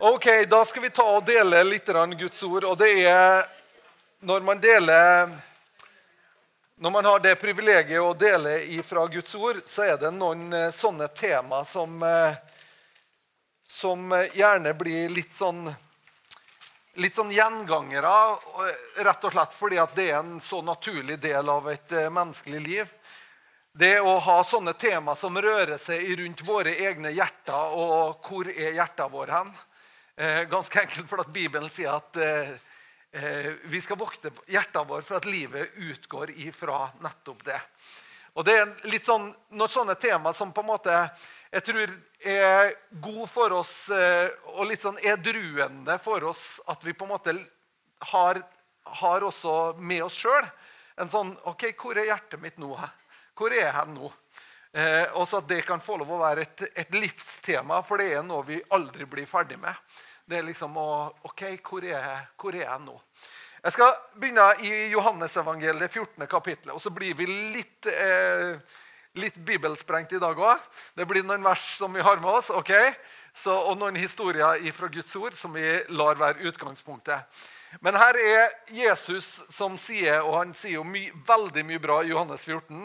Ok, Da skal vi ta og dele litt Guds ord. Og det er når man deler Når man har det privilegiet å dele fra Guds ord, så er det noen eh, sånne tema som, eh, som gjerne blir litt sånn litt sånn gjengangere, rett og slett fordi at det er en så naturlig del av et eh, menneskelig liv. Det å ha sånne tema som rører seg rundt våre egne hjerter, og hvor er hjertene våre hen? Eh, ganske enkelt fordi Bibelen sier at eh, eh, vi skal vokte hjertene våre for at livet utgår ifra nettopp det. Og det er litt sånn, Når sånne tema som på en måte jeg tror er god for oss og litt sånn edruende for oss at vi på en måte har, har også med oss sjøl en sånn OK, hvor er hjertet mitt nå? Hvor er jeg nå? Eh, og at det kan få lov å være et, et livstema, for det er noe vi aldri blir ferdig med. Det er liksom å OK, hvor er, jeg, hvor er jeg nå? Jeg skal begynne i Johannesevangeliet, det 14. kapittelet. Og så blir vi litt, eh, litt bibelsprengt i dag òg. Det blir noen vers som vi har med oss, ok? Så, og noen historier fra Guds ord som vi lar være utgangspunktet. Men her er Jesus som sier, og han sier jo my, veldig mye bra i Johannes 14.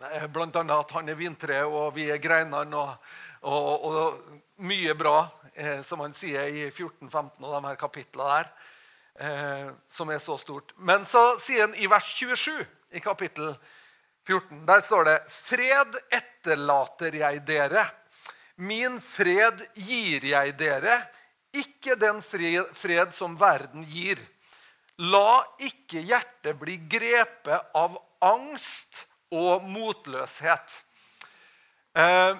Bl.a. blant annet at han er vintreet, og vi er greinene, og, og, og, mye bra eh, som han sier i 14-15 og de her kapitlene der, eh, som er så stort. Men så sier han i vers 27 i kapittel 14, der står det Fred etterlater jeg dere. Min fred gir jeg dere, ikke den fred som verden gir. La ikke hjertet bli grepet av angst og motløshet. Eh,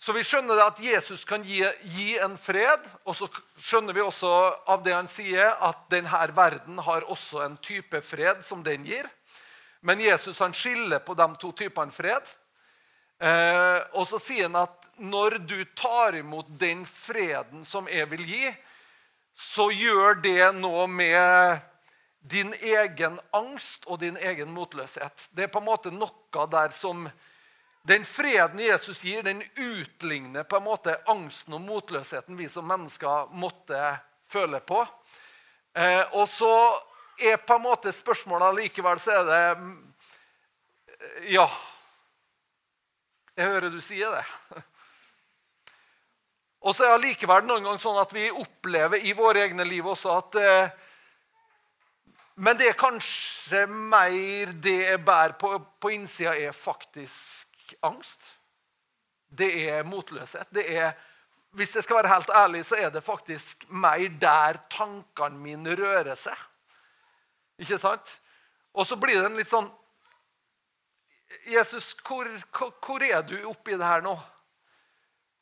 så vi skjønner at Jesus kan gi, gi, en fred. Og så skjønner vi også av det han sier, at denne verden har også en type fred som den gir. Men Jesus han skiller på de to typene fred. Eh, og så sier han at når du tar imot den freden som jeg vil gi, så gjør det noe med din egen angst og din egen motløshet. Det er på en måte noe der som den freden Jesus gir, den utligner på en måte angsten og motløsheten vi som mennesker måtte føle på. Eh, og så er på en måte spørsmålet likevel så er det Ja. Jeg hører du sier det. Og så er det likevel noen ganger sånn at vi opplever i våre egne liv også at eh, Men det er kanskje mer det jeg bærer på, på innsida, er faktisk angst. Det er motløshet. Det er, hvis jeg skal være helt ærlig, så er det faktisk mer der tankene mine rører seg. Ikke sant? Og så blir det en litt sånn Jesus, hvor, hvor er du oppi det her nå?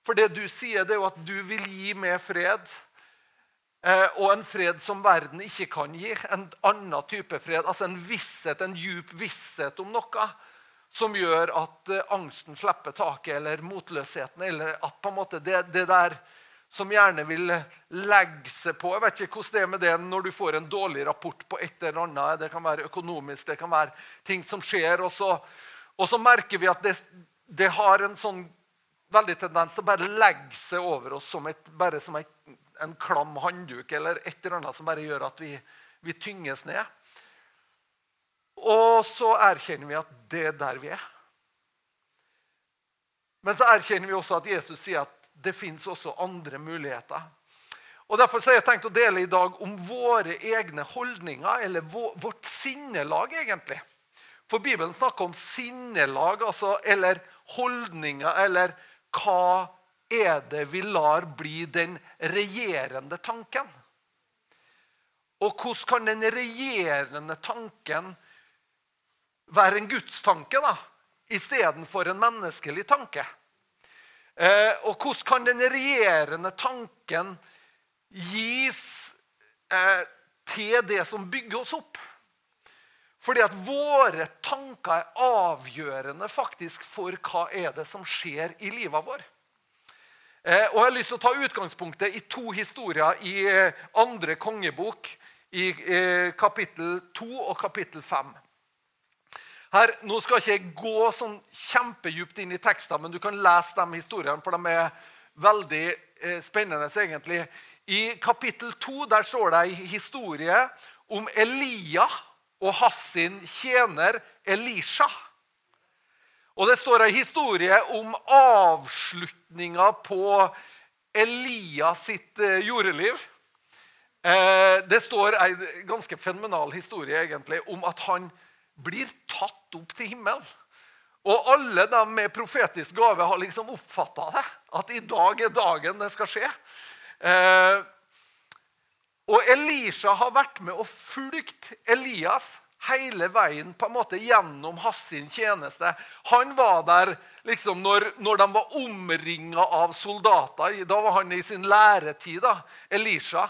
For det du sier, det er jo at du vil gi meg fred. Eh, og en fred som verden ikke kan gi. En annen type fred. Altså en visshet, en djup visshet om noe som gjør at uh, angsten slipper taket, eller motløsheten, eller at på en måte det, det, der som gjerne vil legge seg på Jeg vet ikke hvordan det er med det når du får en dårlig rapport på et eller annet. Det kan være økonomisk, det kan være ting som skjer. Og så, og så merker vi at det, det, har en sånn veldig tendens til å bare legge seg over oss som, et, bare som en, en klam håndduk eller et eller annet som bare gjør at vi, vi tynges ned. Og så erkjenner vi at det er der vi er. Men så erkjenner vi også at Jesus sier at det fins også andre muligheter. Og Derfor har jeg tenkt å dele i dag om våre egne holdninger, eller vårt sinnelag, egentlig. For Bibelen snakker om sinnelag, altså, eller holdninger, eller hva er det vi lar bli den regjerende tanken? Og hvordan kan den regjerende tanken være en gudstanke da, istedenfor en menneskelig tanke? Eh, og hvordan kan den regjerende tanken gis eh, til det som bygger oss opp? Fordi at våre tanker er avgjørende faktisk for hva er det som skjer i livet vårt. Eh, og Jeg har lyst til å ta utgangspunktet i to historier i eh, andre kongebok, i eh, kapittel 2 og kapittel 5. Her, nå skal ikke jeg gå sånn kjempedypt inn i tekstene, men du kan lese de historiene, for de er veldig eh, spennende, egentlig. I kapittel 2 der står det en historie om Elia og Hassin tjener Elisha. Og det står en historie om avslutninga på Elias sitt eh, jordeliv. Eh, det står en ganske fenomenal historie egentlig, om at han blir tatt opp til himmelen. Og alle de med profetisk gave har liksom oppfatta det. At i dag er dagen det skal skje. Eh, og Elisha har vært med og fulgt Elias hele veien på en måte gjennom hans tjeneste. Han var der liksom når, når de var omringa av soldater. Da var han i sin læretid, da, Elisha.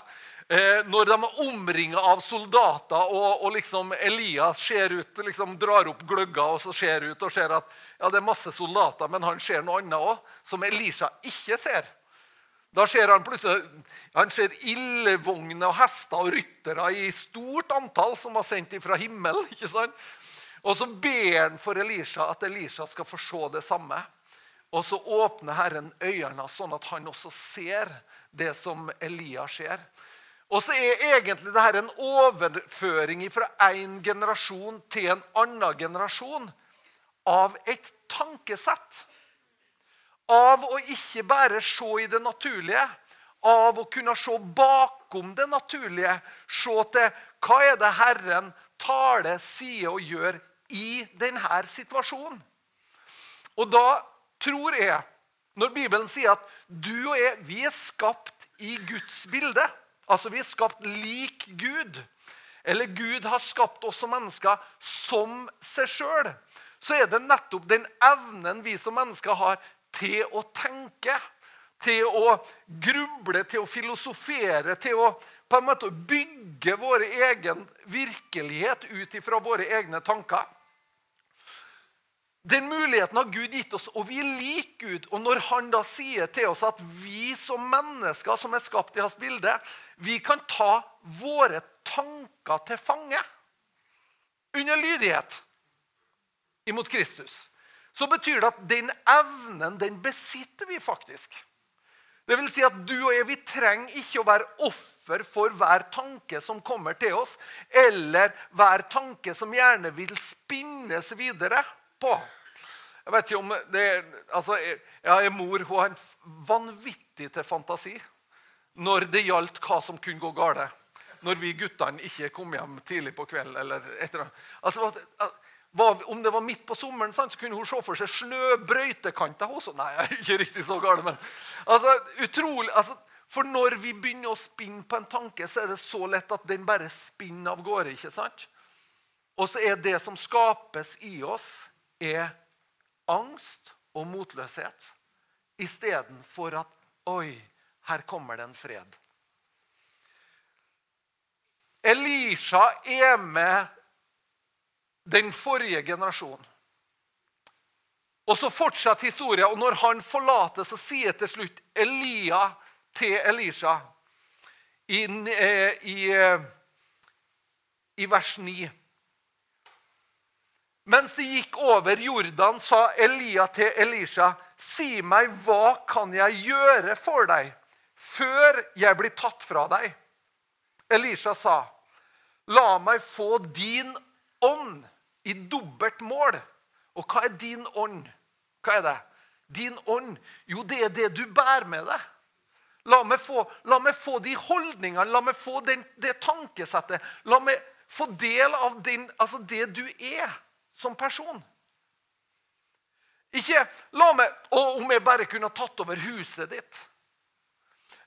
Eh, når de var omringa av soldater, og, og, liksom Elias ser ut, liksom drar opp gløgga og så ser ut og ser at ja, det er masse soldater, men han ser noe annet òg, som Elisha ikke ser. Da ser han plutselig han ser ildvogner, hester og ryttere i stort antall som var sendt fra himmelen. ikke sant? Og så ber han for Elisha at Elisha skal få se det samme. Og så åpner Herren øynene sånn at han også ser det som Elia ser. Og så er egentlig dette en overføring fra én generasjon til en annen generasjon av et tankesett. Av å ikke bare se i det naturlige, av å kunne se bakom det naturlige. Se til hva er det Herren taler, sier og gjør i denne situasjonen. Og da tror jeg, når Bibelen sier at du og jeg vi er skapt i Guds bilde Altså vi er skapt lik Gud. Eller Gud har skapt oss som mennesker som seg sjøl. Så er det nettopp den evnen vi som mennesker har til å tenke, til å gruble, til å filosofere, til å på en måte bygge vår egen virkelighet ut ifra våre egne tanker. Den muligheten har Gud gitt oss, og vi er lik Gud. Og når han da sier til oss at vi som mennesker som er skapt i hans bilde, vi kan ta våre tanker til fange under lydighet imot Kristus så betyr det at den evnen den besitter vi faktisk. Det vil si at Du og jeg vi trenger ikke å være offer for hver tanke som kommer til oss, eller hver tanke som gjerne vil spinnes videre på. Jeg vet ikke om det, altså, Jeg har en mor hun har en vanvittig til fantasi når det gjaldt hva som kunne gå galt. Når vi guttene ikke kom hjem tidlig på kvelden. eller etter. Altså, om det var midt på sommeren, så kunne hun se for seg snøbrøytekanter hos Nei, ikke riktig så galt, men altså, utrolig, altså, For når vi begynner å spinne på en tanke, så er det så lett at den bare spinner av gårde. ikke sant? Og så er det som skapes i oss, er angst og motløshet. Istedenfor at Oi, her kommer det en fred. Elisha er med den forrige generasjonen. Og så fortsetter historien, og når han forlater, så sier til slutt Elia til Elisha i, eh, i, eh, i vers 9 Mens de gikk over Jordan, sa Elia til Elisha, si meg, hva kan jeg gjøre for deg før jeg blir tatt fra deg? Elisha sa, la meg få din ånd i dobbelt mål. Og hva er din ånd? Hva er det? Din ånd? Jo, det er det du bærer med deg. La meg få, la meg få de holdningene, la meg få den, det tankesettet. La meg få del av din, altså det du er som person. Ikke la meg Å, Om jeg bare kunne tatt over huset ditt.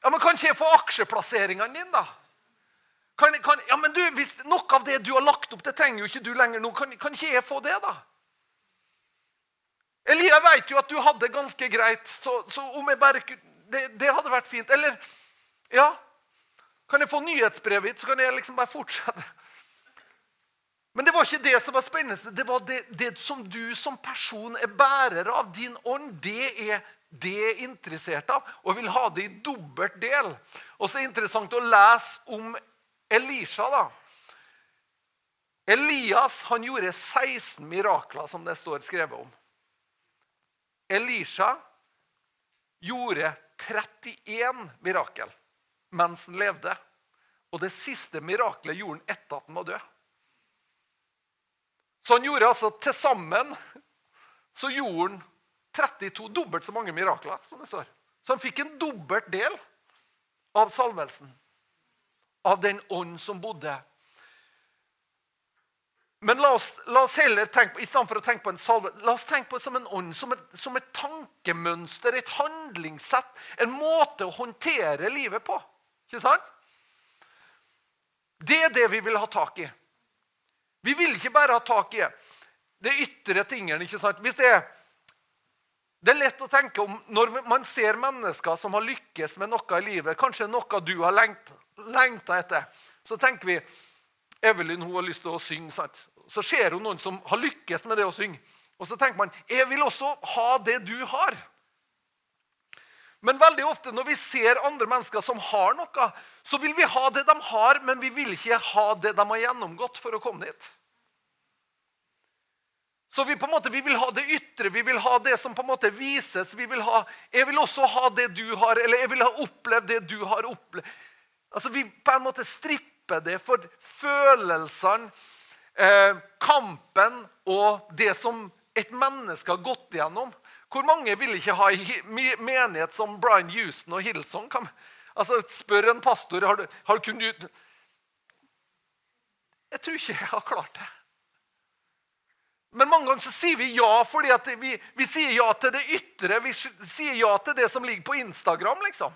Ja, men Kan ikke jeg få aksjeplasseringene dine, da? Kan, kan, ja, men du, hvis Noe av det du har lagt opp, det trenger jo ikke du lenger nå. Kan, kan ikke jeg få det, da? Eller jeg vet jo at du hadde det ganske greit, så, så om jeg bare det, det, hadde vært fint. Eller ja, kan jeg få nyhetsbrevet ditt, så kan jeg liksom bare fortsette. Men det var ikke det som var spennende. Det var det, det som du som person er bærer av. Din ånd, det er det jeg er interessert av, og vil ha det i dobbelt del. Og så er det interessant å lese om Elisha, da. Elias han gjorde 16 mirakler, som det står skrevet om. Elisha gjorde 31 mirakel mens han levde. Og det siste miraklet gjorde han etter at han var død. Så han gjorde altså til sammen så gjorde han 32 dobbelt så mange mirakler. som det står. Så han fikk en dobbelt del av salvelsen. Av den ånd som bodde. Men la oss, la oss heller tenke på, i stedet for å tenke på en salve, la oss tenke på det som en ånd, som et, som et tankemønster, et handlingssett, en måte å håndtere livet på. Ikke sant? Det er det vi vil ha tak i. Vi vil ikke bare ha tak i det ytre tingene. ikke sant? Hvis det er det er lett å tenke om når man ser mennesker som har lykkes med noe i livet, kanskje noe du har lengta etter, så tenker vi Evelyn hun har lyst til å synge. sant? Så ser hun noen som har lykkes med det å synge. Og så tenker man jeg vil også ha det du har. Men veldig ofte når vi ser andre mennesker som har noe, så vil vi ha det de har, men vi vil ikke ha det de har gjennomgått for å komme dit. Så vi, på en måte, vi vil ha det ytre, vi vil ha det som på en måte vises. Vi vil ha, jeg vil også ha det du har, eller jeg vil ha opplevd det du har opplevd. Altså, Vi på en måte stripper det for følelsene, eh, kampen og det som et menneske har gått igjennom. Hvor mange vil ikke ha menighet som Brian Houston og Hillsong? Altså, Spør en pastor har du, har kunnet Jeg tror ikke jeg har klart det. Men mange ganger så sier vi ja fordi vi, vi, sier ja til det ytre. Vi sier ja til det som ligger på Instagram. liksom.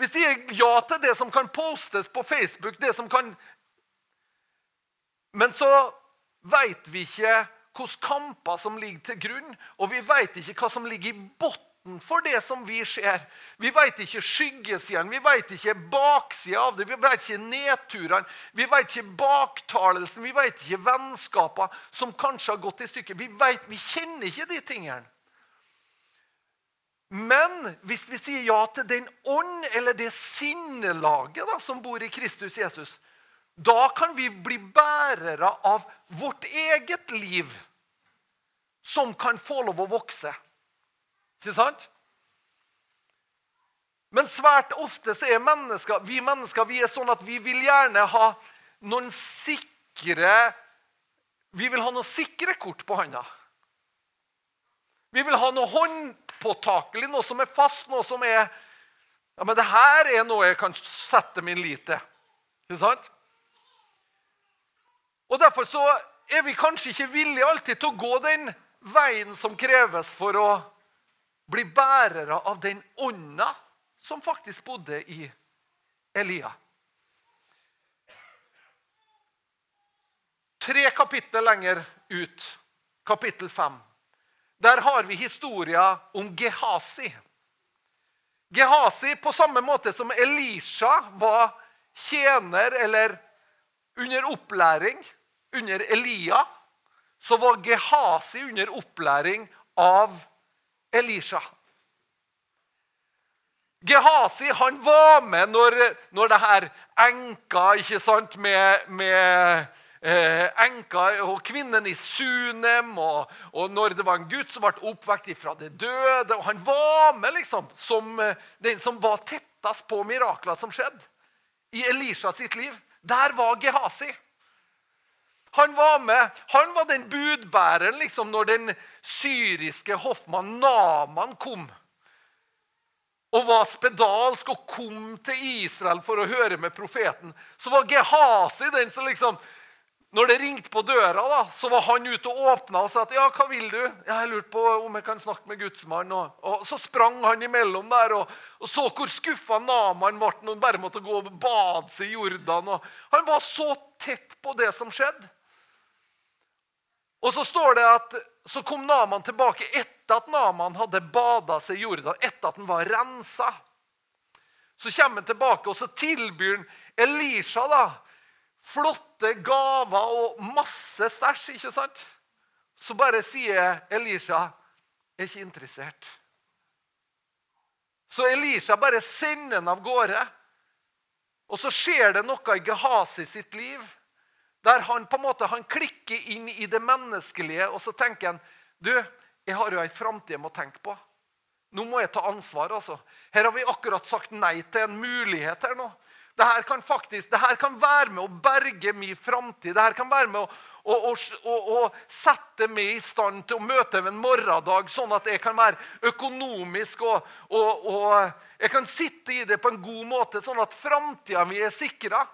Vi sier ja til det som kan postes på Facebook. det som kan... Men så veit vi ikke hvilke kamper som ligger til grunn, og vi veit ikke hva som ligger i bunnen for det som vi ser. Vi vet ikke skyggesiden, vi vet ikke baksida av det, vi vet ikke nedturene, vi vet ikke baktalelsen, vi vet ikke vennskaper som kanskje har gått i stykker. Vi, vet, vi kjenner ikke de tingene. Men hvis vi sier ja til den ånd, eller det sinnelaget da, som bor i Kristus Jesus, da kan vi bli bærere av vårt eget liv, som kan få lov å vokse. Ikke sant? Men svært ofte så er mennesker, vi mennesker vi er sånn at vi vil gjerne ha noen sikre Vi vil ha noen sikre kort på hånda. Vi vil ha noe håndpåtakelig, noe som er fast, noe som er ja, men det her er noe jeg kan sette min lit til. Ikke sant? Og Derfor så er vi kanskje ikke villige alltid til å gå den veien som kreves for å bli bærere av den ånda som faktisk bodde i Elia. Tre kapittel lenger ut, kapittel fem, der har vi historia om Gehazi. Gehazi, på samme måte som Elisha var tjener eller under opplæring under Elia, så var Gehazi under opplæring av Elisha. Gehazi han var med når, når det her enka ikke sant, med, med eh, enka og kvinnen i Sunem, og, og, når det var en gutt som ble oppvekt fra det døde. og Han var med liksom, som eh, den som var tettest på mirakler som skjedde i Elisha sitt liv. Der var Gehazi. Han var med, han var den budbæreren liksom, når den syriske hoffmannen Naman kom og var spedalsk og kom til Israel for å høre med profeten, så var Gehazi den som liksom Når det ringte på døra, da, så var han ute og åpna og sa at, ja, hva vil du? Jeg har lurt på om jeg kan snakke med gudsmannen. Og, og, så sprang han imellom der og, og så hvor skuffa Naman ble når han bare måtte gå og bade seg i Jordan. Og han var så tett på det som skjedde. Og så står det at så kom Naman tilbake etter at Naman hadde bada seg i Jordan, etter at han var rensa. Så kommer han tilbake, og så tilbyr han Elisha da, flotte gaver og masse stæsj. ikke sant? Så bare sier Elisha er ikke interessert. Så Elisha bare sender han av gårde. Og så skjer det noe i Gehasi sitt liv. Der han på en måte, han klikker inn i det menneskelige, og så tenker han du, jeg har jo ei framtid jeg må tenke på. Nå må jeg ta ansvar. altså. Her har vi akkurat sagt nei til en mulighet her nå. Dette kan faktisk, dette kan være med å berge min framtid. her kan være med å, å, å, å, sette meg i stand til å møte en morgendag, sånn at jeg kan være økonomisk og, og jeg kan sitte i det på en god måte, sånn at framtida mi er sikra.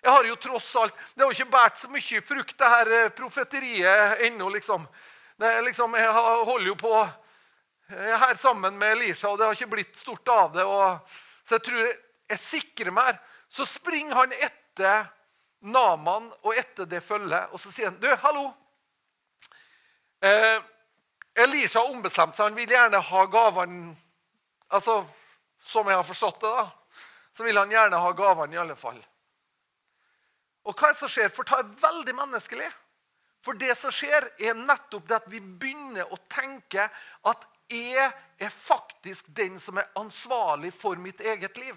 Jeg har jo tross alt, Det har jo ikke båret så mye frukt, det her eh, profeteriet ennå. Liksom. liksom. Jeg holder jo på her sammen med Elisha, og det har ikke blitt stort av det. Og, så jeg tror jeg, jeg sikrer meg her. Så springer han etter Naman og etter det følget, og så sier han, 'Du, hallo.' Eh, Elisha har ombestemt seg. Han vil gjerne ha gavene altså, Som jeg har forstått det, da, så vil han gjerne ha gavene i alle fall. Og hva er det som skjer? For det er veldig menneskelig. For det som skjer, er nettopp det at vi begynner å tenke at jeg er faktisk den som er ansvarlig for mitt eget liv.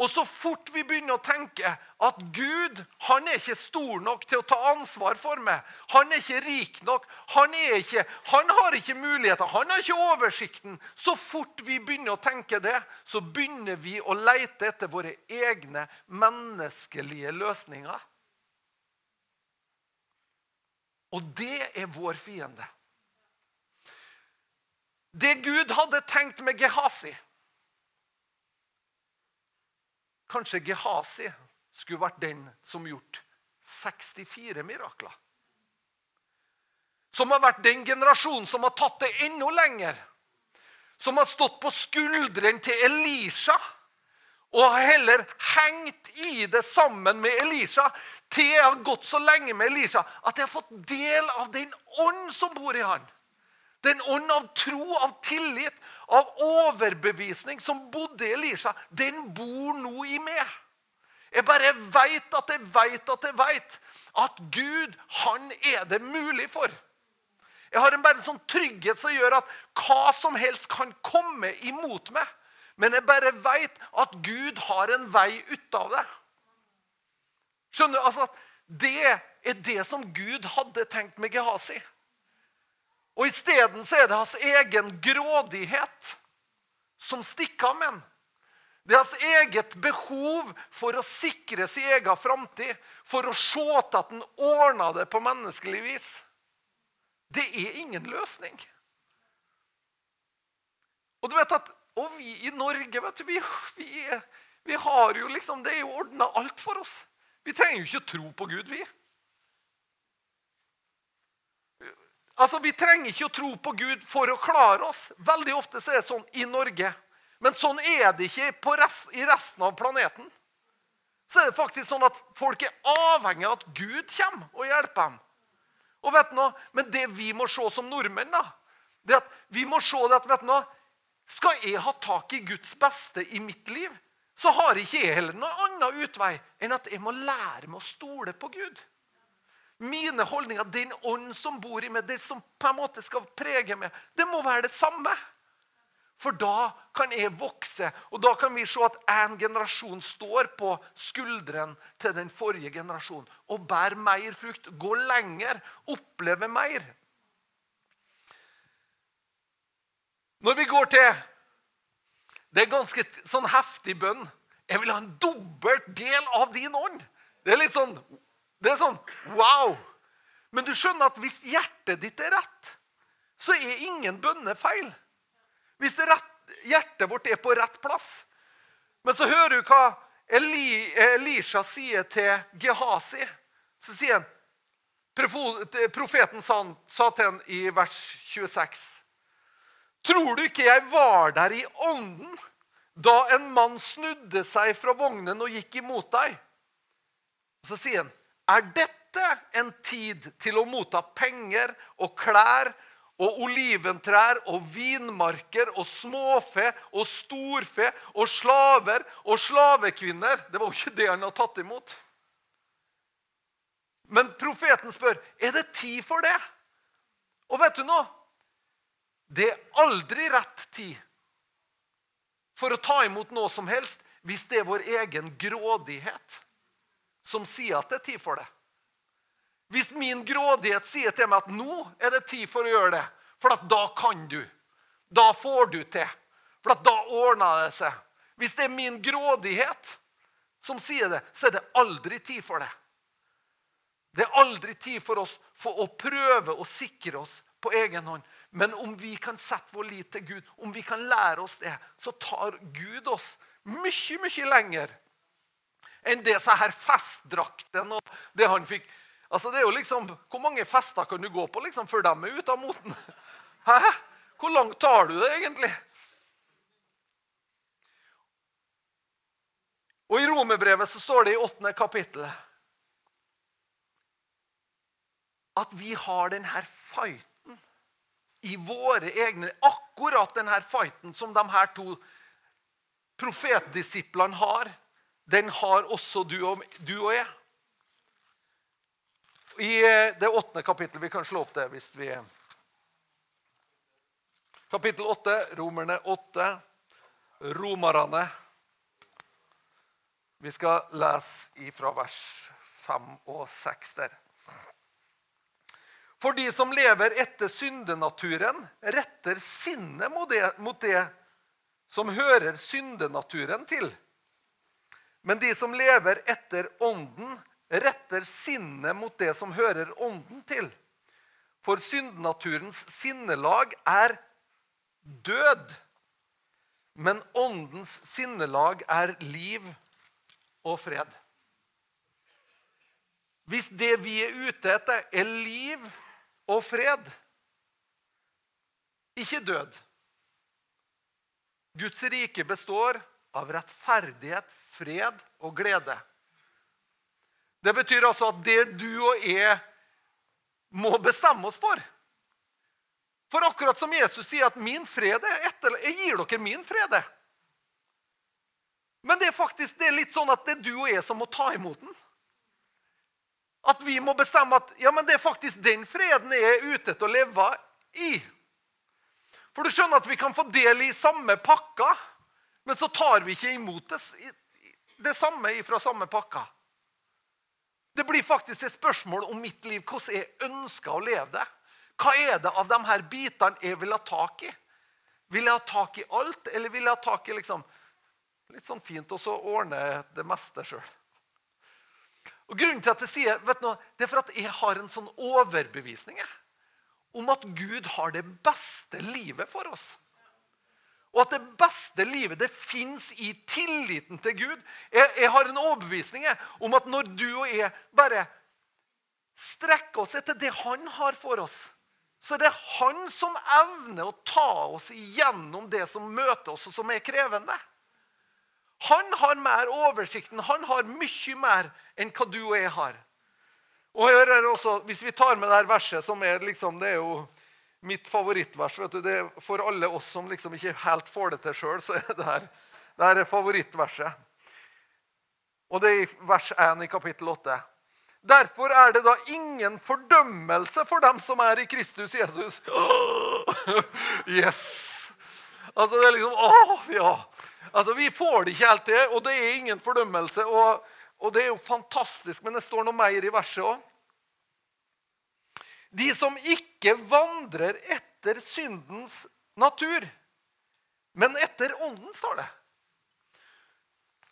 Og så fort vi begynner å tenke at Gud han er ikke stor nok til å ta ansvar for meg, han er ikke rik nok, han, ikke, han har ikke muligheter, han har ikke oversikten Så fort vi begynner å tenke det, så begynner vi å leite etter våre egne menneskelige løsninger. Og det er vår fiende. Det Gud hadde tenkt med Gehazi Kanskje Gehazi skulle vært den som gjort 64 mirakler. Som har vært den generasjonen som har tatt det enda lenger. Som har stått på skuldrene til Elisha og heller hengt i det sammen med Elisha til jeg har gått så lenge med Elisha at jeg har fått del av den ånd som bor i han. Den ånd av tro, av tillit, av overbevisning som bodde i Elisha, den bor nå i meg. Jeg bare veit at jeg veit at jeg veit at Gud, han er det mulig for. Jeg har en bare sånn trygghet som gjør at hva som helst kan komme imot meg. Men jeg bare veit at Gud har en vei ut av det. Skjønner du? Altså, Det er det som Gud hadde tenkt med Gehazi. Og Isteden er det hans egen grådighet som stikker av med ham. Det er hans eget behov for å sikre sin egen framtid, for å se til at han ordner det på menneskelig vis. Det er ingen løsning. Og du vet at, og vi i Norge vet du, vi, vi, vi har jo liksom, Det er jo ordna alt for oss. Vi trenger jo ikke tro på Gud, vi. Altså, Vi trenger ikke å tro på Gud for å klare oss. Veldig ofte så er det sånn i Norge. Men sånn er det ikke rest, i resten av planeten. Så er det faktisk sånn at folk er avhengig av at Gud kommer og hjelper dem. Og vet du noe? Men det vi må se som nordmenn, da, det at vi må se det at vet du noe? Skal jeg ha tak i Guds beste i mitt liv, så har ikke jeg heller noen annen utvei enn at jeg må lære meg å stole på Gud mine holdninger, den ånd som bor i meg, det som på en måte skal prege meg, det må være det samme. For da kan jeg vokse, og da kan vi se at en generasjon står på skuldrene til den forrige generasjonen og bærer mer frukt, går lenger, opplever mer. Når vi går til Det er ganske sånn heftig bønn. Jeg vil ha en dobbelt del av din ånd. Det er litt sånn det er sånn wow! Men du skjønner at hvis hjertet ditt er rett, så er ingen bønner feil. Hvis rett, hjertet vårt er på rett plass. Men så hører du hva Eli, Elisha sier til Gehazi. Så sier han Profeten sa, sa til ham i vers 26.: Tror du ikke jeg var der i ånden da en mann snudde seg fra vognen og gikk imot deg? Så sier han, er dette en tid til å motta penger og klær og oliventrær og vinmarker og småfe og storfe og slaver og slavekvinner? Det var jo ikke det han hadde tatt imot. Men profeten spør er det tid for det. Og vet du noe? Det er aldri rett tid for å ta imot noe som helst hvis det er vår egen grådighet som sier at det er tid for det. Hvis min grådighet sier til meg at nå er det tid for å gjøre det, for da kan du. Da får du til. For da ordner det seg. Hvis det er min grådighet som sier det, så er det aldri tid for det. Det er aldri tid for oss for å prøve å sikre oss på egen hånd. Men om vi kan sette vår lit til Gud, om vi kan lære oss det, så tar Gud oss mye, mye lenger enn så her festdrakten og det han fikk. Altså det er jo liksom, Hvor mange fester kan du gå på liksom, før de er ute av moten? Hæ? Hvor langt tar du det egentlig? Og I romerbrevet så står det i åttende kapittel at vi har denne fighten i våre egne Akkurat denne fighten som de her to profetdisiplene har, den har også du og, du og jeg. I eh, det åttende kapittelet Vi kan slå opp det hvis vi Kapittel 8, Romerne 8, Romerne. Vi skal lese ifra vers 5 og 6 der. For de som lever etter syndenaturen, retter sinnet mot det, mot det som hører syndenaturen til. Men de som lever etter ånden, retter sinnet mot det som hører ånden til. For syndenaturens sinnelag er død, men åndens sinnelag er liv og fred. Hvis det vi er ute etter, er liv og fred. Ikke død. Guds rike består av rettferdighet, fred og glede. Det betyr altså at det du og jeg må bestemme oss for For akkurat som Jesus sier at 'min fred er etter, Jeg gir dere min fred'. Men det er faktisk det er litt sånn at det er du og jeg som må ta imot den. At vi må bestemme at ja, men det er faktisk den freden jeg er ute etter å leve i. For du skjønner at vi kan få del i samme pakka, men så tar vi ikke imot det, det samme fra samme pakka. Det blir faktisk et spørsmål om mitt liv, hvordan jeg ønsker å leve det. Hva er det av de her bitene jeg vil ha tak i? Vil jeg ha tak i alt, eller vil jeg ha tak i liksom, litt sånn fint så ordne det meste sjøl? Grunnen til at jeg sier vet du, det er for at jeg har en sånn overbevisning om at Gud har det beste livet for oss. Og at det beste livet det fins i tilliten til Gud. Jeg, jeg, har en overbevisning om at når du og jeg bare strekker oss etter det han har for oss, så er det han som evner å ta oss igjennom det som møter oss, og som er krevende. Han har mer oversikten, han har mye mer enn hva du og jeg har. Og jeg hører også, Hvis vi tar med det her verset, som er, liksom, det er jo mitt favorittvers vet du, det er For alle oss som liksom ikke helt får det til sjøl, så er det her, det her er favorittverset. Og det er i vers 1 i kapittel 8. Derfor er det da ingen fordømmelse for dem som er i Kristus Jesus. Yes! Altså, det er liksom Å, ja. Altså, Vi får det ikke helt til, og det er ingen fordømmelse. Og, og det er jo fantastisk, men det står noe mer i verset òg. De som ikke vandrer etter syndens natur, men etter ånden, står det.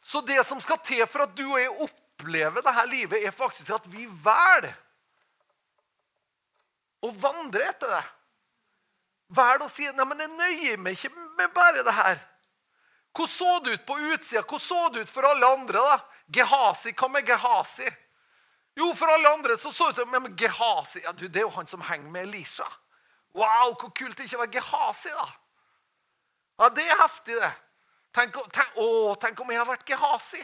Så det som skal til for at du og jeg opplever dette livet, er faktisk at vi velger å vandre etter det. Velger å si nei, men jeg nøyer meg ikke med bare det her. Hvordan så det ut på utsida? Hvordan så det ut for alle andre? da? Gehazi, hva med Gehazi? Jo, for alle andre så så ut som men Gehazi ja, du, det er jo han som henger med Elisha. Wow, hvor kult det ikke var Gehazi, da. Ja, Det er heftig, det. Tenk, tenk, å, tenk om jeg har vært Gehazi.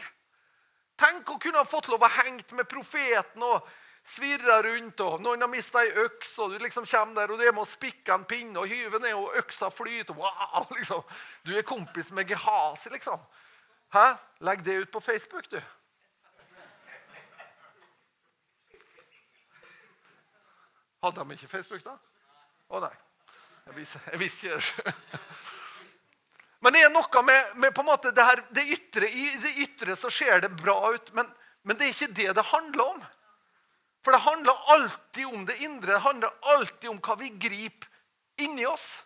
Tenk å kunne ha fått lov å hengt med profeten og svirrer rundt, og noen har mista ei øks, og du liksom kommer der, og det er med å spikke en pinne og hyve ned, og øksa flyter. Wow, liksom. Du er kompis med Gehazi, liksom. Hæ? Legg det ut på Facebook, du. Hadde de ikke Facebook, da? Å nei. Jeg visste ikke det. Men det er noe med, med måte det, her, det ytre. I det ytre så ser det bra ut, men, men det er ikke det det handler om. For det handler alltid om det indre. Det handler alltid om hva vi griper inni oss.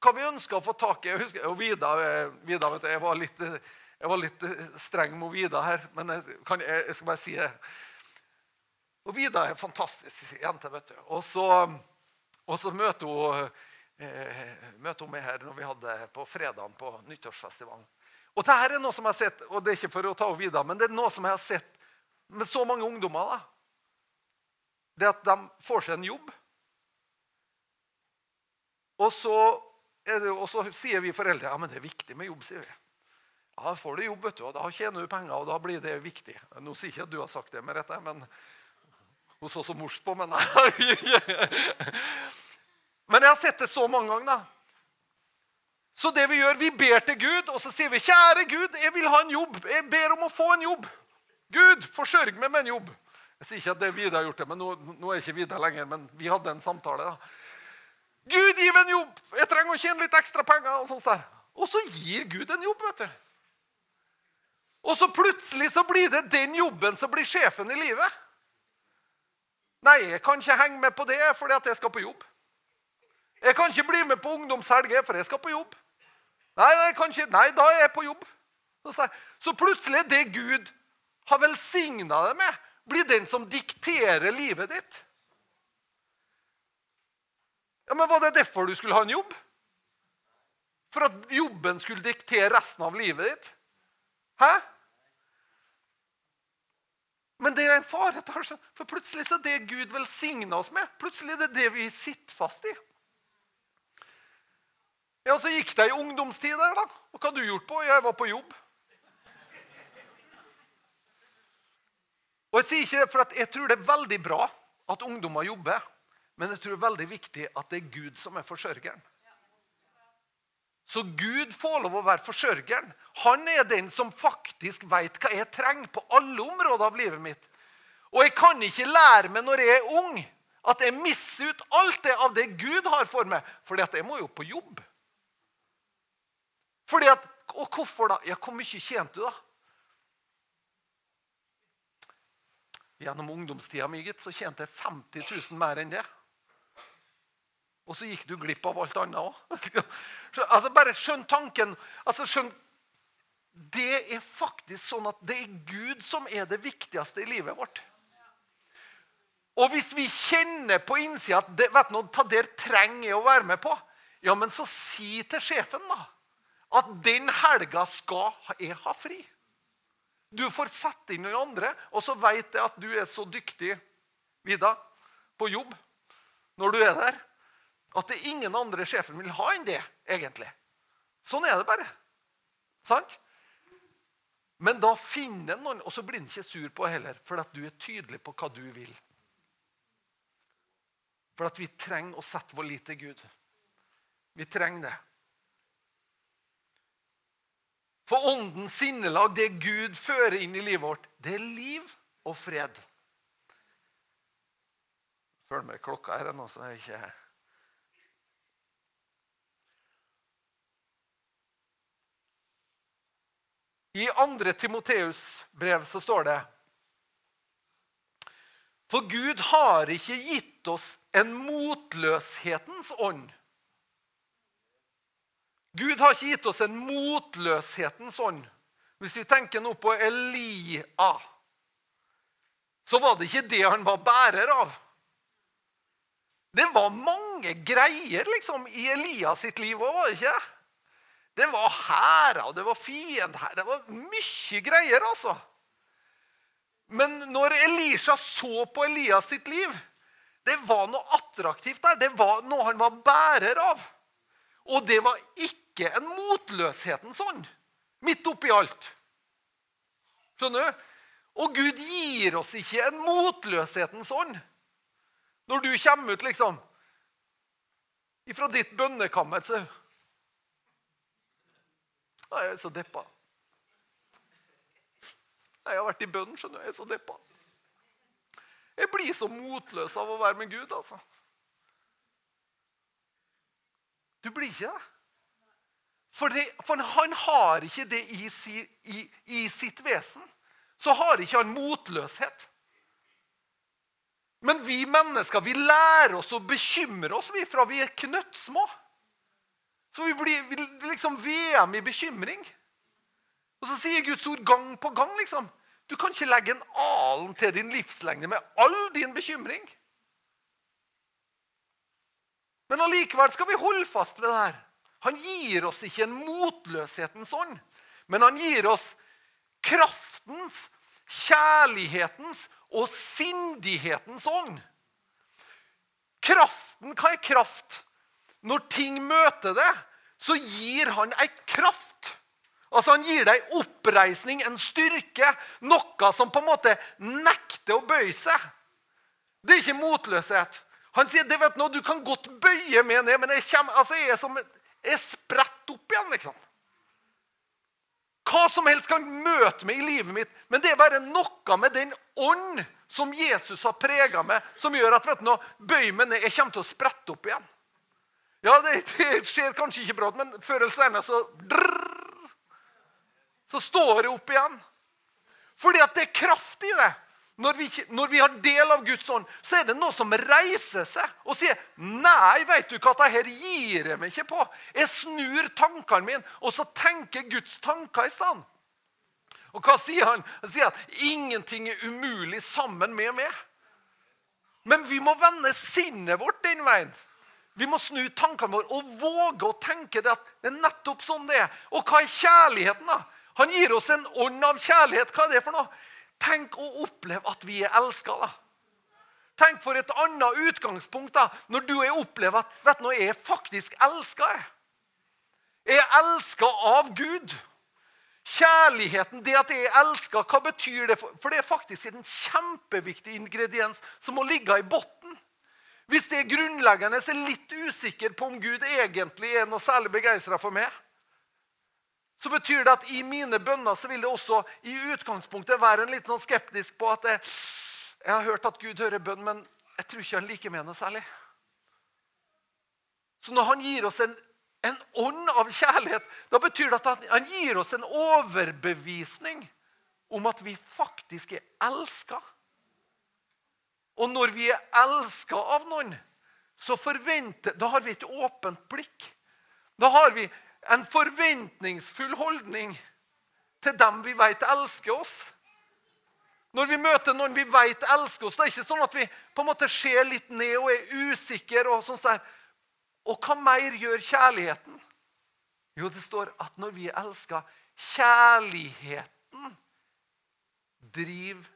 hva vi ønsker å få tak i. Jeg husker, og Vida, eh, Vida vet du, jeg, var litt, jeg var litt eh, streng mot Vida her, men jeg, kan, jeg skal bare si det. Og Vida er en fantastisk jente. vet du. Og så, og så møter hun eh, møter hun meg her når vi hadde på fredagen på nyttårsfestivalen. Og det her er noe som jeg har sett, og det er ikke for å ta henne videre, men det er noe som jeg har sett med så mange ungdommer. da. Det at de får seg en jobb. Og så, det, og så sier vi foreldre ja, men det er viktig med jobb. sier vi. Ja, får du jobb, vet du, og da tjener du penger, og da blir det viktig. Nå sier ikke at du har sagt det med dette, men hun så så morsk på meg. Men jeg har sett det så mange ganger. da. Så det vi gjør, vi ber til Gud, og så sier vi, 'Kjære Gud, jeg vil ha en jobb. Jeg ber om å få en jobb.' Gud, forsørg meg med en jobb. Jeg sier ikke at det er Vidar har gjort det, men nå, nå er ikke Vidar lenger. Men vi hadde en samtale. da. Gud, gi meg en jobb! Jeg trenger å tjene litt ekstra penger. Og sånt der. Og så gir Gud en jobb, vet du. Og så plutselig så blir det den jobben som blir sjefen i livet. Nei, jeg kan ikke henge med på det fordi at jeg skal på jobb. Jeg kan ikke bli med på ungdomshelget, for jeg skal på jobb. Nei, ikke, nei, da er jeg på jobb. Så plutselig er det Gud har velsigna deg med, blir den som dikterer livet ditt. Ja, Men Var det derfor du skulle ha en jobb? For at jobben skulle diktere resten av livet ditt? Hæ? Men det er en fare, for plutselig så er det Gud velsigner oss med, plutselig er det det vi sitter fast i. Ja, Så gikk det ei ungdomstid der, da. Og hva har du gjort på? Jeg var på jobb. Og Jeg sier ikke det for jeg tror det er veldig bra at ungdommer jobber, men jeg tror det er veldig viktig at det er Gud som er forsørgeren. Så Gud får lov å være forsørgeren. Han er den som faktisk vet hva jeg trenger på alle områder av livet mitt. Og jeg kan ikke lære meg når jeg er ung, at jeg misser ut alt det av det Gud har for meg. Fordi at jeg må jo på jobb. Fordi at, Og hvorfor da? Ja, Hvor mye tjente du, da? Gjennom ungdomstida mi så tjente jeg 50 000 mer enn det. Og så gikk du glipp av alt annet òg. altså, bare skjønn tanken. altså skjønn det er faktisk sånn at det er Gud som er det viktigste i livet vårt. Og hvis vi kjenner på innsida at det, vet du, der trenger jeg å være med på, ja, men så si til sjefen da, at den helga skal jeg ha fri. Du får sette inn noen andre, og så vet jeg at du er så dyktig Vida, på jobb når du er der, at det er ingen andre sjefen vil ha enn det, egentlig. Sånn er det bare. Sant? Men da finner en noen, og så blir en ikke sur på heller, for at du er tydelig på hva du vil. For at vi trenger å sette vår lit til Gud. Vi trenger det. For åndens sinnelag, det Gud fører inn i livet vårt, det er liv og fred. Følg med klokka her ennå, så er jeg ikke I 2. Timoteus brev så står det For Gud har ikke gitt oss en motløshetens ånd Gud har ikke gitt oss en motløshetens ånd. Hvis vi tenker nå på Elia, så var det ikke det han var bærer av. Det var mange greier liksom, i Elias sitt liv òg, var det ikke? Det var hærer, det var fiendhærer, Det var mye greier, altså. Men når Elisha så på Elias sitt liv, det var noe attraktivt der. Det var noe han var bærer av. Og det var ikke en motløshetens ånd midt oppi alt. Skjønner du? Og Gud gir oss ikke en motløshetens ånd når du kommer ut liksom ifra ditt bønnekammer. Så Jeg er så deppa. Jeg har vært i bønn, skjønner du. Jeg er så deppa. Jeg blir så motløs av å være med Gud, altså. Du blir ikke det. For, det, for han har ikke det i, si, i, i, sitt vesen. Så har ikke han motløshet. Men vi mennesker vi lærer oss å bekymre oss vi fra vi er knøttsmå. Så vi blir liksom VM i bekymring. Og så sier Guds ord gang på gang liksom, du kan ikke legge en alen til din livslengde med all din bekymring. Men allikevel skal vi holde fast ved det her. Han gir oss ikke en motløshetens ånd, men han gir oss kraftens, kjærlighetens og sindighetens ånd. Kraften, hva er kraft? Når ting møter det, så gir han ei kraft. Altså Han gir deg oppreisning, en styrke, noe som på en måte nekter å bøye seg. Det er ikke motløshet. Han sier det vet du, du kan godt bøye meg ned, men jeg, kommer, altså jeg er som jeg spredt opp igjen. liksom. Hva som helst kan møte meg i livet mitt, men det er bare noe med den ånd som Jesus har prega meg, som gjør at vet du, bøy meg ned, jeg kommer til å sprette opp igjen. Ja, det, det skjer kanskje ikke brått, men før eller senere så drrr, Står det opp igjen. Fordi at det er kraft i det. Når vi, når vi, har del av Guds ånd, så er det noe som reiser seg og sier Nei, vet du hva, dette gir jeg meg ikke på. Jeg snur tankene mine, og så tenker Guds tanker i stedet. Og hva sier han? Han sier at ingenting er umulig sammen med meg. Men vi må vende sinnet vårt den veien. Vi må snu tankene våre og våge å tenke det at det er nettopp sånn det er. Og hva er kjærligheten, da? Han gir oss en ånd av kjærlighet. Hva er det for noe? Tenk å oppleve at vi er elska. Tenk for et annet utgangspunkt da, når du har opplevd at vet du, nå er jeg faktisk elska. Jeg er elska av Gud. Kjærligheten, det at jeg er elska, hva betyr det? For det er faktisk en kjempeviktig ingrediens som må ligge i bunnen. Hvis det er grunnleggende, så er jeg litt usikker på om Gud egentlig er noe særlig begeistra for meg så betyr det at i mine bønner så vil det også i utgangspunktet være en litt sånn skeptisk på at jeg, jeg har hørt at Gud hører bønn, men jeg tror ikke han liker meg noe særlig. Så når han gir oss en, en ånd av kjærlighet, da betyr det at han gir oss en overbevisning om at vi faktisk er elska. Og når vi er elska av noen, så forventer, da har vi et åpent blikk. Da har vi en forventningsfull holdning til dem vi vet elsker oss. Når vi møter noen vi vet elsker oss, det er ikke sånn at vi på en måte ser litt ned og er usikre. Og sånn der. Og hva mer gjør kjærligheten? Jo, det står at når vi er elska Kjærligheten driver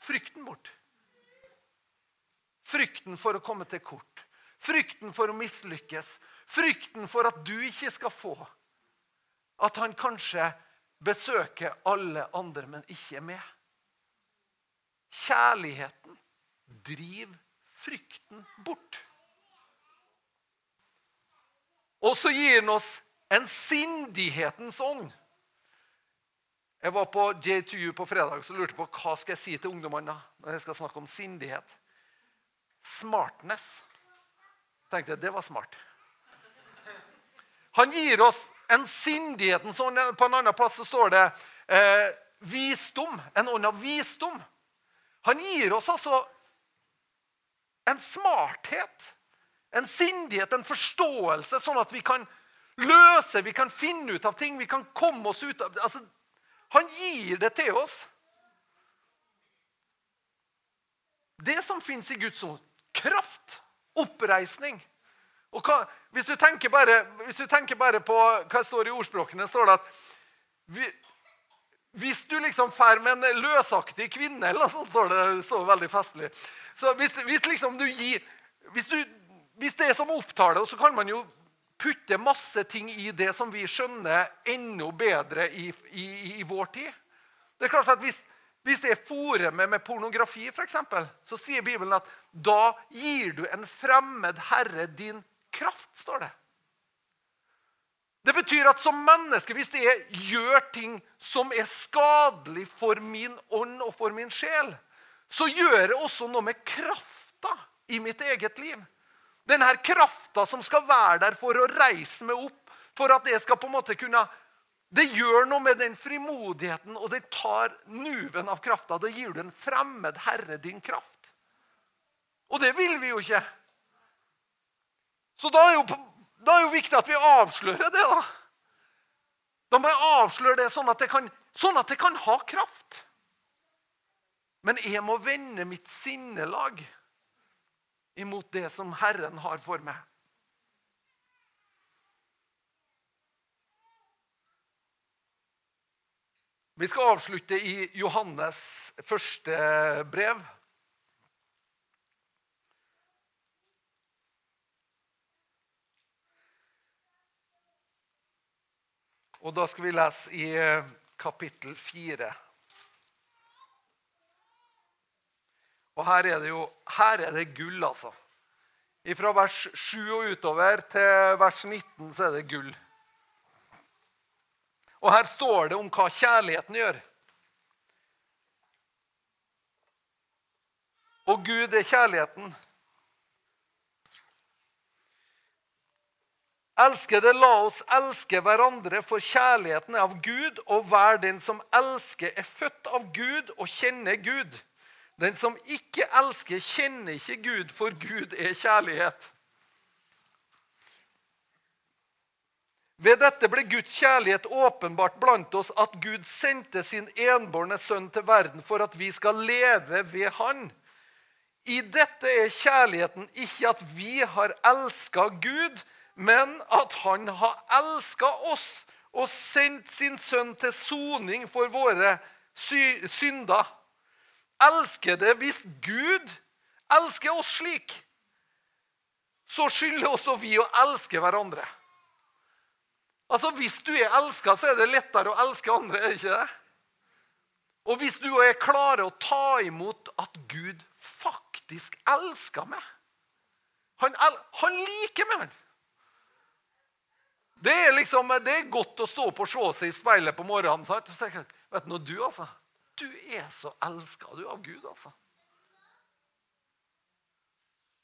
frykten bort. Frykten for å komme til kort. Frykten for å mislykkes. Frykten for at du ikke skal få. At han kanskje besøker alle andre, men ikke med Kjærligheten driver frykten bort. Og så gir han oss en sindighetens ånd. Jeg var på J2U på fredag og lurte på hva skal jeg si til ungdommene når jeg skal snakke om sindighet. Smartness. tenkte jeg, Det var smart. Han gir oss en sindigheten. som på en annen plass så står det eh, visdom. En ånd av visdom. Han gir oss altså en smarthet, en sindighet, en forståelse, sånn at vi kan løse, vi kan finne ut av ting, vi kan komme oss ut av altså, Han gir det til oss. Det som fins i Guds ord. Kraft, oppreisning. Og hva, hvis, du bare, hvis, du tenker bare, på hva det står i ordspråkene, står det at vi, hvis du liksom drar med en løsaktig kvinne eller sånn, står det så veldig festlig så hvis, hvis liksom du gir, hvis, du, hvis det er som opptaler, så kan man jo putte masse ting i det som vi skjønner enda bedre i, i, i vår tid. Det er klart at Hvis, hvis det er fòret med, med pornografi, for eksempel, så sier Bibelen at da gir du en fremmed herre din kraft, står det. Det betyr at som menneske, hvis jeg gjør ting som er skadelig for min ånd og for min sjel, så gjør jeg også noe med krafta i mitt eget liv. Denne krafta som skal være der for å reise meg opp, for at jeg skal på en måte kunne Det gjør noe med den frimodigheten, og det tar nuven av krafta. Det gir du en fremmed herre din kraft. Og det vil vi jo ikke. Så da er jo Da er jo viktig at vi avslører det. Da Da må jeg avsløre det sånn at det kan, sånn at det kan ha kraft. Men jeg må vende mitt sinnelag imot det som Herren har for meg. Vi skal avslutte i Johannes første brev. Og da skal vi lese i eh, kapittel fire. Og her er det jo her er det gull, altså. Fra vers 7 og utover til vers 19 så er det gull. Og her står det om hva kjærligheten gjør. Og Gud er kjærligheten. Elskede, la oss elske hverandre, for kjærligheten er av Gud, og hver den som elsker, er født av Gud og kjenner Gud. Den som ikke elsker, kjenner ikke Gud, for Gud er kjærlighet. Ved dette ble Guds kjærlighet åpenbart blant oss, at Gud sendte sin enbårne sønn til verden for at vi skal leve ved Han. I dette er kjærligheten ikke at vi har elska Gud, men at han har elska oss og sendt sin sønn til soning for våre synder. Elsker det hvis Gud elsker oss slik, så skylder også vi å elske hverandre. Altså, Hvis du er elska, så er det lettere å elske andre. er det ikke det? Og hvis du er klar å ta imot at Gud faktisk elsker meg Han, han liker meg. Det er liksom, det er godt å stå opp og se seg i speilet på morgenen. Sant? Så jeg, vet du, du, altså, du er så elska av Gud. altså.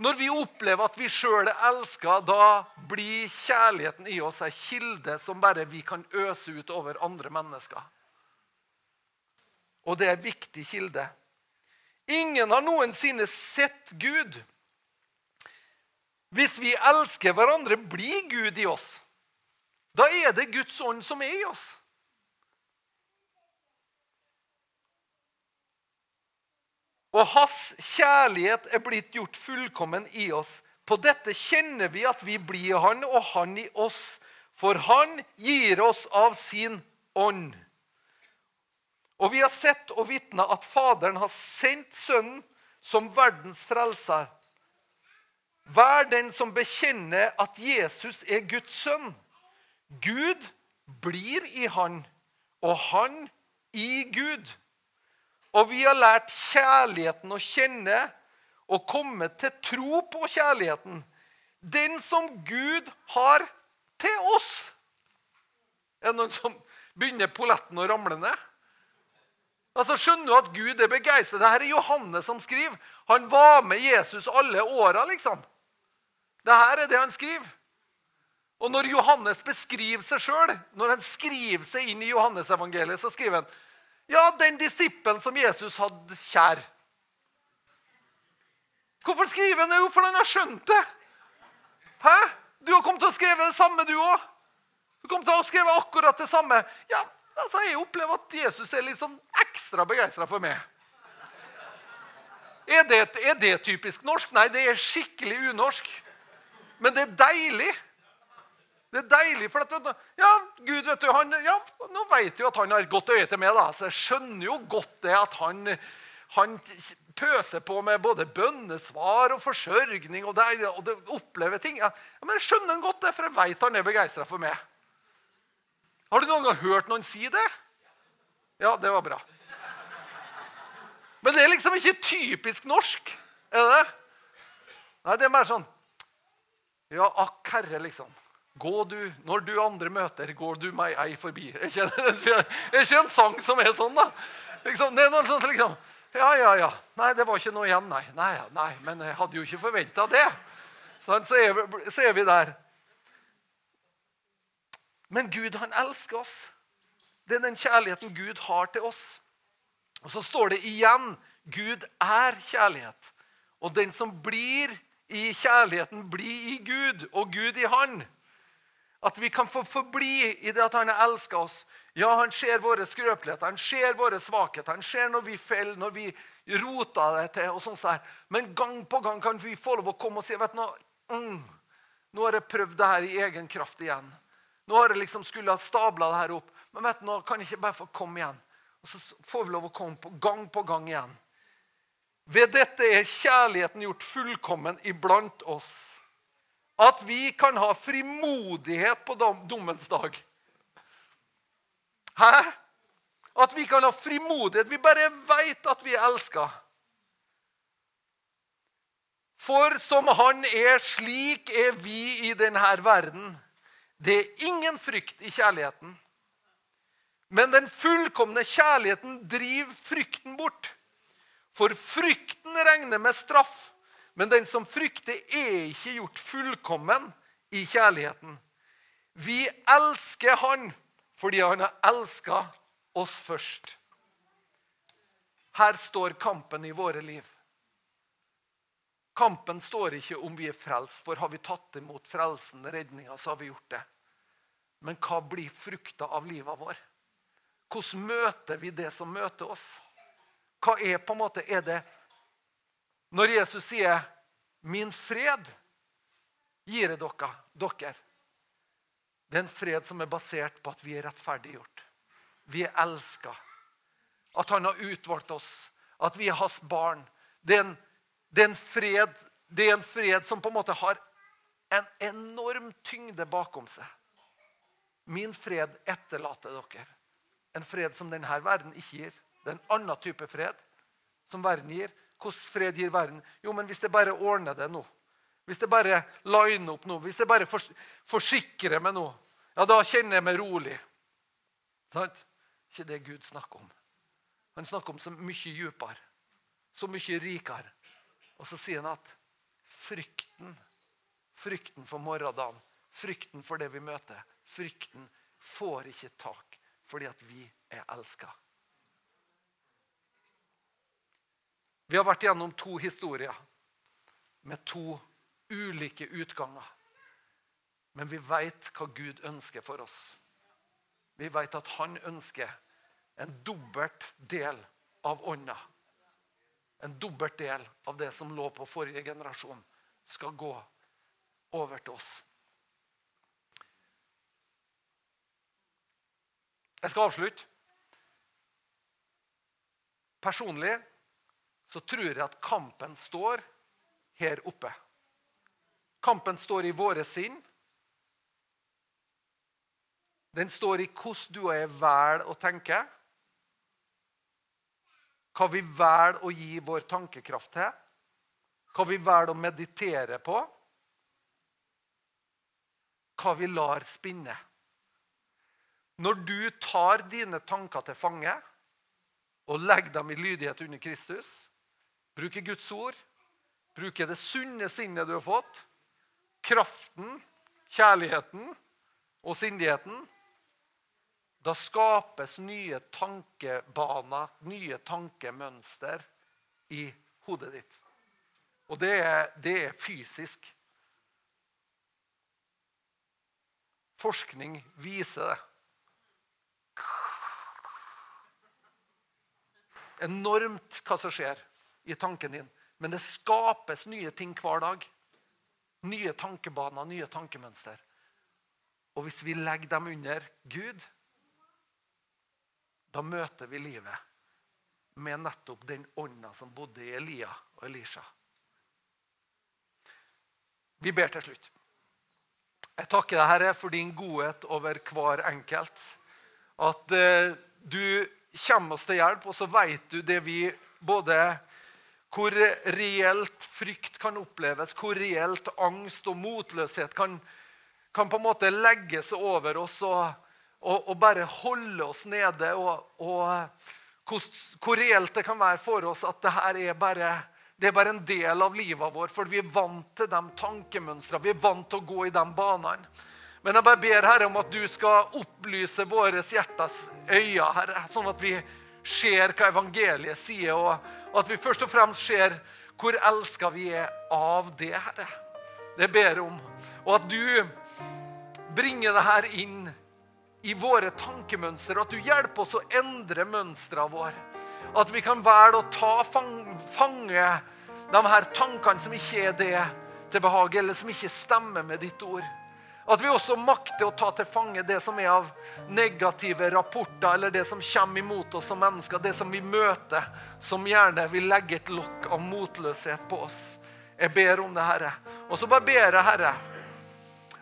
Når vi opplever at vi sjøl er elska, da blir kjærligheten i oss ei kilde som bare vi kan øse ut over andre mennesker. Og det er en viktig kilde. Ingen har noensinne sett Gud. Hvis vi elsker hverandre, blir Gud i oss. Da er det Guds ånd som er i oss. Og hans kjærlighet er blitt gjort fullkommen i oss. På dette kjenner vi at vi blir han, og han i oss. For han gir oss av sin ånd. Og vi har sett og vitna at Faderen har sendt Sønnen som verdens frelser. Vær den som bekjenner at Jesus er Guds sønn, Gud blir i han, og han i Gud. Og vi har lært kjærligheten å kjenne og kommet til tro på kjærligheten. Den som Gud har til oss. Er det noen som begynner polletten å ramle ned? Altså, Skjønner du at Gud er begeistret? Dette er Johannes som skriver. Han var med Jesus alle åra, liksom. Dette er det han skriver. Og når Johannes beskriver seg sjøl, når han skriver seg inn i Johannesevangeliet, så skriver han ja, den disippelen som Jesus hadde kjær. Hvorfor skriver han det? Jo, for han har skjønt det. Hæ? Du har kommet til å skrive det samme, du òg. Du kom til å skrive akkurat det samme. Ja, altså, Jeg opplever at Jesus er litt sånn ekstra begeistra for meg. Er det, er det typisk norsk? Nei, det er skikkelig unorsk. Men det er deilig. Det er deilig. for at, ja, Gud vet du, han, ja, Nå vet jo at han har et godt øye til meg, da, så jeg skjønner jo godt det at han, han pøser på med både bønnesvar og forsørgning og, det, og det opplever ting. Ja, men Jeg skjønner han godt det, for jeg vet han er begeistra for meg. Har du noen gang hørt noen si det? Ja, det var bra. Men det er liksom ikke typisk norsk. Er det det? Nei, det er mer sånn Ja, akk, herre, liksom. Gå du, Når du andre møter, går du meg ei forbi. Er ikke, en sang som er sånn, da? Liksom, det er noe sånt liksom Ja, ja, ja. Nei, det var ikke noe igjen, nei. Nei, nei men jeg hadde jo ikke forventa det. Så, er vi, så er vi der. Men Gud, han elsker oss. Det er den kjærligheten Gud har til oss. Og så står det igjen Gud er kjærlighet. Og den som blir i kjærligheten, blir i Gud, og Gud i Han. At vi kan få forbli i det at han har elska oss. Ja, han ser våre skrøpeligheter, han ser våre svakheter, han ser når vi faller, når vi roter det til. og sånt der. Men gang på gang kan vi få lov å komme og si vet du, mm, nå har jeg prøvd det her i egen kraft igjen. Nå har jeg liksom skulle ha stabla det her opp. Men vet du, nå kan jeg ikke bare få komme igjen. Og så får vi lov å komme på gang på gang igjen. Ved dette er kjærligheten gjort fullkommen iblant oss. At vi kan ha frimodighet på dommens dag. Hæ? At vi kan ha frimodighet. Vi bare veit at vi er elska. For som Han er, slik er vi i denne verden. Det er ingen frykt i kjærligheten. Men den fullkomne kjærligheten driver frykten bort. For frykten regner med straff. Men den som frykter, er ikke gjort fullkommen i kjærligheten. Vi elsker Han fordi Han har elska oss først. Her står kampen i våre liv. Kampen står ikke om vi er frelst, for har vi tatt imot frelsen, redninga, så har vi gjort det. Men hva blir frukta av livet vår? Hvordan møter vi det som møter oss? Hva er på en måte er det Når Jesus sier 'min fred gir jeg dere', dere Det er en fred som er basert på at vi er rettferdiggjort. Vi er elska. At han har utvalgt oss. At vi er hans barn. Det er en, det er fred, det er en fred som på en måte har en enorm tyngde bakom seg. Min fred etterlater dere. En fred som denne verden ikke gir. Det er en annen type fred som verden gir. Hvordan fred gir verden? Jo, men hvis jeg bare ordner det nå, hvis jeg bare liner opp noe, hvis jeg bare forsikrer meg nå, ja, da kjenner jeg meg rolig. Sant? Ikke det Gud snakker om. Han snakker om så mye dypere, så mye rikere. Og så sier han at frykten, frykten for morgendagen, frykten for det vi møter, frykten får ikke tak fordi at vi er elska. Vi har vært gjennom to historier med to ulike utganger. Men vi veit hva Gud ønsker for oss. Vi veit at han ønsker en dobbelt del av ånda. En dobbelt del av det som lå på forrige generasjon, skal gå over til oss. Jeg skal avslutte. Personlig så tror jeg at kampen står her oppe. Kampen står i våre sinn. Den står i hvordan du og jeg velger å tenke. Hva vi velger å gi vår tankekraft til. Hva vi velger å meditere på. Hva vi lar spinne. Når du tar dine tanker til fange og legger dem i lydighet under Kristus, bruker Guds ord, Bruke det sunne sinnet du har fått, kraften, kjærligheten og sindigheten, da skapes nye tankebaner, nye tankemønster i hodet ditt. Og det er, det er fysisk. Forskning viser det. Enormt hva som skjer i tanken din. Men det skapes nye ting hver dag. Nye tankebaner, nye tankemønster. Og hvis vi legger dem under Gud, da møter vi livet med nettopp den ånda som bodde i Elia og Elisha. Vi ber til slutt. Jeg takker deg, Herre, for din godhet over hver enkelt. At eh, du kommer oss til hjelp, og så vet du det vi både hvor reelt frykt kan oppleves, hvor reelt angst og motløshet kan, kan på en måte legge seg over oss og, og, og bare holde oss nede. Og, og hvor, hvor, reelt det kan være for oss at det her er bare, det er bare en del av livet vårt. For vi er vant til de tankemønstrene, vi er vant til å gå i de banene. Men jeg bare ber Herre om at du skal opplyse våre hjertes øyne, Herre, sånn at vi ser hva evangeliet sier. og at vi først og fremst ser hvor elska vi er av det, Herre. Det ber jeg om. Og at du bringer det her inn i våre tankemønster, og At du hjelper oss å endre mønstrene våre. At vi kan velge å ta fange de her tankene som ikke er det til behag, eller som ikke stemmer med ditt ord. At vi også makter å ta til fange det som er av negative rapporter, eller det som kommer imot oss som mennesker, det som vi møter, som gjerne vil legge et lokk av motløshet på oss. Jeg ber om det, Herre. Og så bare ber jeg, Herre,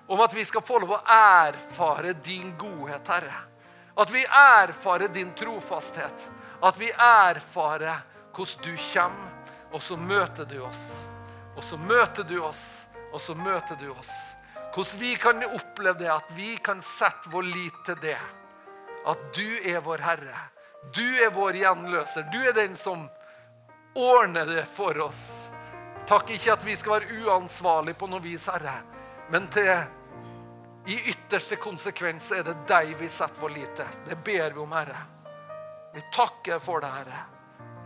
om at vi skal få lov å erfare din godhet, Herre. At vi erfarer din trofasthet. At vi erfarer hvordan du kommer, og så møter du oss. Og så møter du oss, og så møter du oss. Hvordan vi kan oppleve det, at vi kan sette vår lit til det. At du er vår Herre. Du er vår gjenløser. Du er den som ordner det for oss. Takk ikke at vi skal være uansvarlige på noe vis, Herre, men til i ytterste konsekvens er det deg vi setter vår lit til. Det ber vi om, Herre. Vi takker for det, Herre.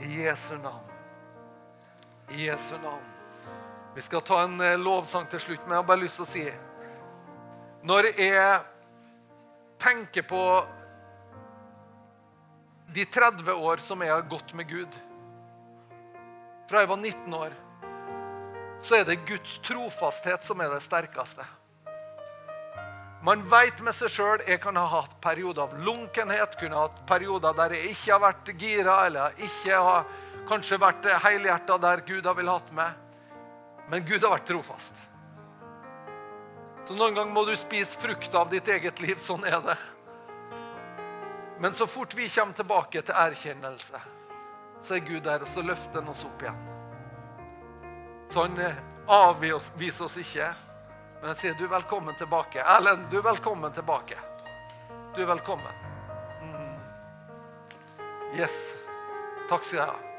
I Jesu navn. I Jesu navn. Vi skal ta en eh, lovsang til slutt, men jeg har bare lyst til å si Når jeg tenker på de 30 år som jeg har gått med Gud Fra jeg var 19 år, så er det Guds trofasthet som er det sterkeste. Man vet med seg sjøl jeg kan ha hatt perioder av lunkenhet, kunne ha hatt perioder der jeg ikke har vært gira, eller ikke har kanskje vært helhjerta der Gud har vil hatt meg. Men Gud har vært trofast. Så noen ganger må du spise frukt av ditt eget liv. Sånn er det. Men så fort vi kommer tilbake til erkjennelse, så er Gud der, og så løfter han oss opp igjen. Så han avviser oss ikke. Men jeg sier du er velkommen tilbake. Erlend, du er velkommen tilbake. Du er velkommen. Mm. Yes. Takk skal jeg ha.